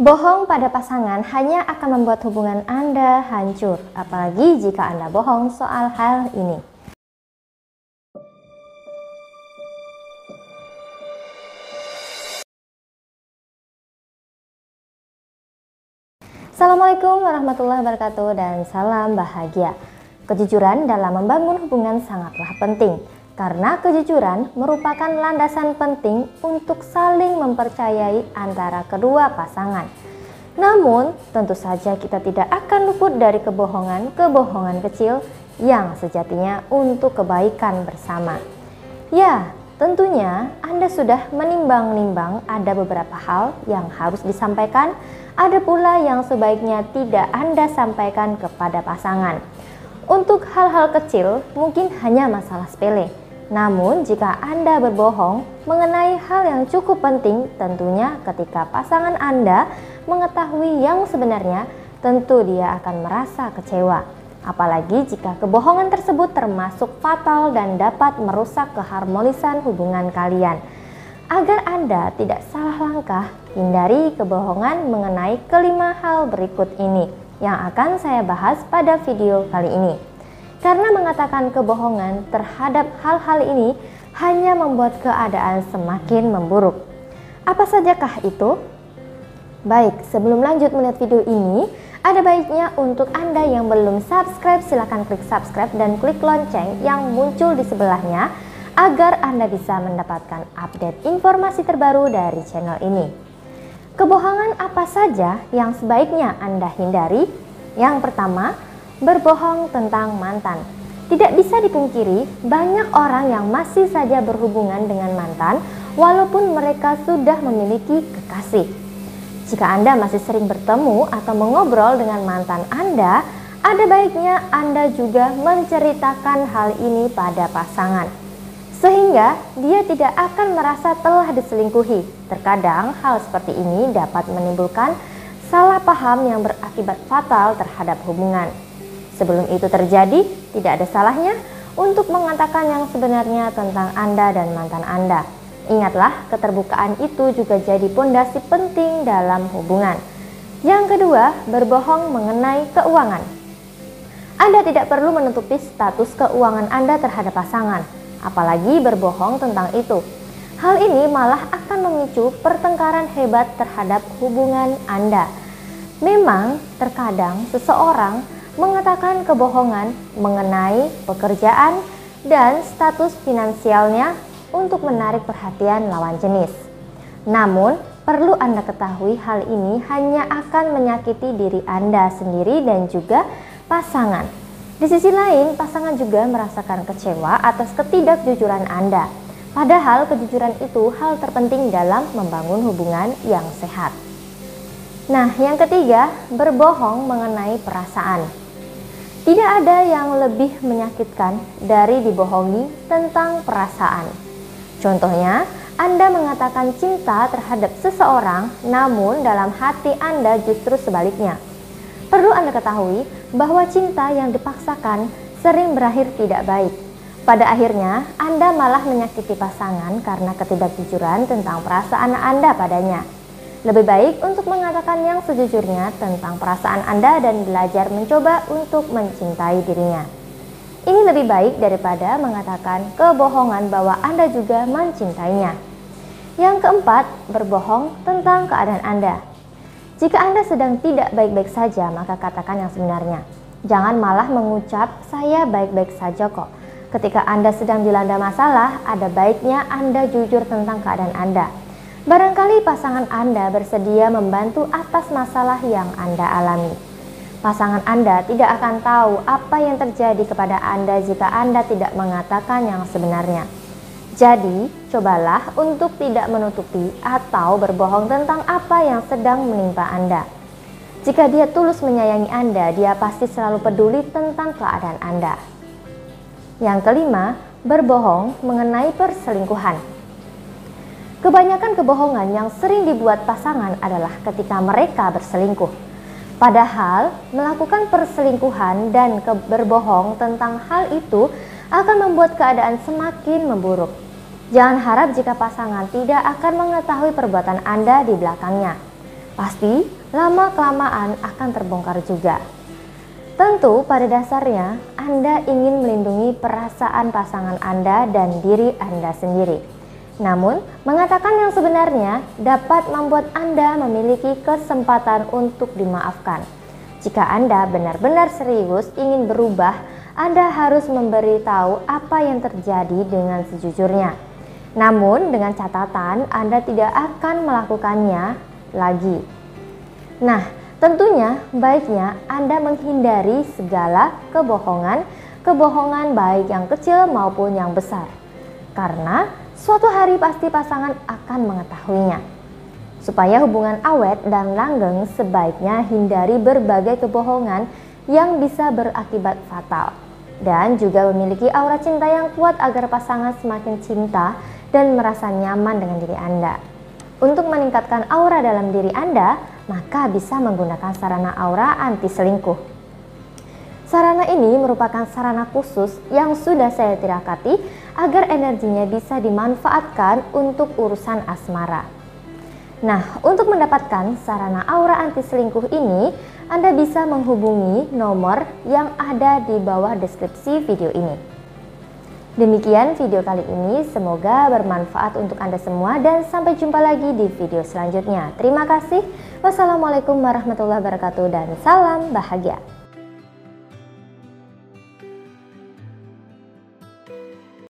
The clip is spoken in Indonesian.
Bohong pada pasangan hanya akan membuat hubungan Anda hancur, apalagi jika Anda bohong soal hal ini. Assalamualaikum warahmatullahi wabarakatuh dan salam bahagia. Kejujuran dalam membangun hubungan sangatlah penting karena kejujuran merupakan landasan penting untuk saling mempercayai antara kedua pasangan. Namun, tentu saja kita tidak akan luput dari kebohongan-kebohongan kecil yang sejatinya untuk kebaikan bersama. Ya, tentunya Anda sudah menimbang-nimbang ada beberapa hal yang harus disampaikan, ada pula yang sebaiknya tidak Anda sampaikan kepada pasangan. Untuk hal-hal kecil, mungkin hanya masalah sepele, namun, jika Anda berbohong mengenai hal yang cukup penting, tentunya ketika pasangan Anda mengetahui yang sebenarnya, tentu dia akan merasa kecewa. Apalagi jika kebohongan tersebut termasuk fatal dan dapat merusak keharmonisan hubungan kalian. Agar Anda tidak salah langkah, hindari kebohongan mengenai kelima hal berikut ini yang akan saya bahas pada video kali ini karena mengatakan kebohongan terhadap hal-hal ini hanya membuat keadaan semakin memburuk. Apa sajakah itu? Baik, sebelum lanjut melihat video ini, ada baiknya untuk Anda yang belum subscribe silahkan klik subscribe dan klik lonceng yang muncul di sebelahnya agar Anda bisa mendapatkan update informasi terbaru dari channel ini. Kebohongan apa saja yang sebaiknya Anda hindari? Yang pertama, berbohong tentang mantan. Tidak bisa dipungkiri, banyak orang yang masih saja berhubungan dengan mantan walaupun mereka sudah memiliki kekasih. Jika Anda masih sering bertemu atau mengobrol dengan mantan Anda, ada baiknya Anda juga menceritakan hal ini pada pasangan. Sehingga dia tidak akan merasa telah diselingkuhi. Terkadang hal seperti ini dapat menimbulkan salah paham yang berakibat fatal terhadap hubungan. Sebelum itu terjadi, tidak ada salahnya untuk mengatakan yang sebenarnya tentang Anda dan mantan Anda. Ingatlah, keterbukaan itu juga jadi pondasi penting dalam hubungan. Yang kedua, berbohong mengenai keuangan. Anda tidak perlu menutupi status keuangan Anda terhadap pasangan, apalagi berbohong tentang itu. Hal ini malah akan memicu pertengkaran hebat terhadap hubungan Anda. Memang, terkadang seseorang mengatakan kebohongan mengenai pekerjaan dan status finansialnya untuk menarik perhatian lawan jenis. Namun, perlu Anda ketahui hal ini hanya akan menyakiti diri Anda sendiri dan juga pasangan. Di sisi lain, pasangan juga merasakan kecewa atas ketidakjujuran Anda. Padahal kejujuran itu hal terpenting dalam membangun hubungan yang sehat. Nah, yang ketiga, berbohong mengenai perasaan. Tidak ada yang lebih menyakitkan dari dibohongi tentang perasaan. Contohnya, Anda mengatakan cinta terhadap seseorang, namun dalam hati Anda justru sebaliknya. Perlu Anda ketahui bahwa cinta yang dipaksakan sering berakhir tidak baik. Pada akhirnya, Anda malah menyakiti pasangan karena ketidakjujuran tentang perasaan Anda padanya. Lebih baik untuk mengatakan yang sejujurnya tentang perasaan Anda dan belajar mencoba untuk mencintai dirinya. Ini lebih baik daripada mengatakan kebohongan bahwa Anda juga mencintainya. Yang keempat, berbohong tentang keadaan Anda. Jika Anda sedang tidak baik-baik saja, maka katakan yang sebenarnya. Jangan malah mengucap, "Saya baik-baik saja kok." Ketika Anda sedang dilanda masalah, ada baiknya Anda jujur tentang keadaan Anda Barangkali pasangan Anda bersedia membantu atas masalah yang Anda alami. Pasangan Anda tidak akan tahu apa yang terjadi kepada Anda jika Anda tidak mengatakan yang sebenarnya. Jadi, cobalah untuk tidak menutupi atau berbohong tentang apa yang sedang menimpa Anda. Jika dia tulus menyayangi Anda, dia pasti selalu peduli tentang keadaan Anda. Yang kelima, berbohong mengenai perselingkuhan. Kebanyakan kebohongan yang sering dibuat pasangan adalah ketika mereka berselingkuh. Padahal, melakukan perselingkuhan dan berbohong tentang hal itu akan membuat keadaan semakin memburuk. Jangan harap jika pasangan tidak akan mengetahui perbuatan Anda di belakangnya. pasti lama-kelamaan akan terbongkar juga. Tentu pada dasarnya Anda ingin melindungi perasaan pasangan Anda dan diri Anda sendiri. Namun, mengatakan yang sebenarnya dapat membuat Anda memiliki kesempatan untuk dimaafkan. Jika Anda benar-benar serius ingin berubah, Anda harus memberitahu apa yang terjadi dengan sejujurnya. Namun, dengan catatan Anda tidak akan melakukannya lagi. Nah, Tentunya baiknya Anda menghindari segala kebohongan, kebohongan baik yang kecil maupun yang besar. Karena suatu hari pasti pasangan akan mengetahuinya. Supaya hubungan awet dan langgeng sebaiknya hindari berbagai kebohongan yang bisa berakibat fatal. Dan juga memiliki aura cinta yang kuat agar pasangan semakin cinta dan merasa nyaman dengan diri Anda. Untuk meningkatkan aura dalam diri Anda, maka bisa menggunakan sarana aura anti selingkuh. Sarana ini merupakan sarana khusus yang sudah saya tirakati agar energinya bisa dimanfaatkan untuk urusan asmara. Nah, untuk mendapatkan sarana aura anti selingkuh ini, Anda bisa menghubungi nomor yang ada di bawah deskripsi video ini. Demikian video kali ini, semoga bermanfaat untuk Anda semua dan sampai jumpa lagi di video selanjutnya. Terima kasih. Wassalamualaikum warahmatullahi wabarakatuh dan salam bahagia.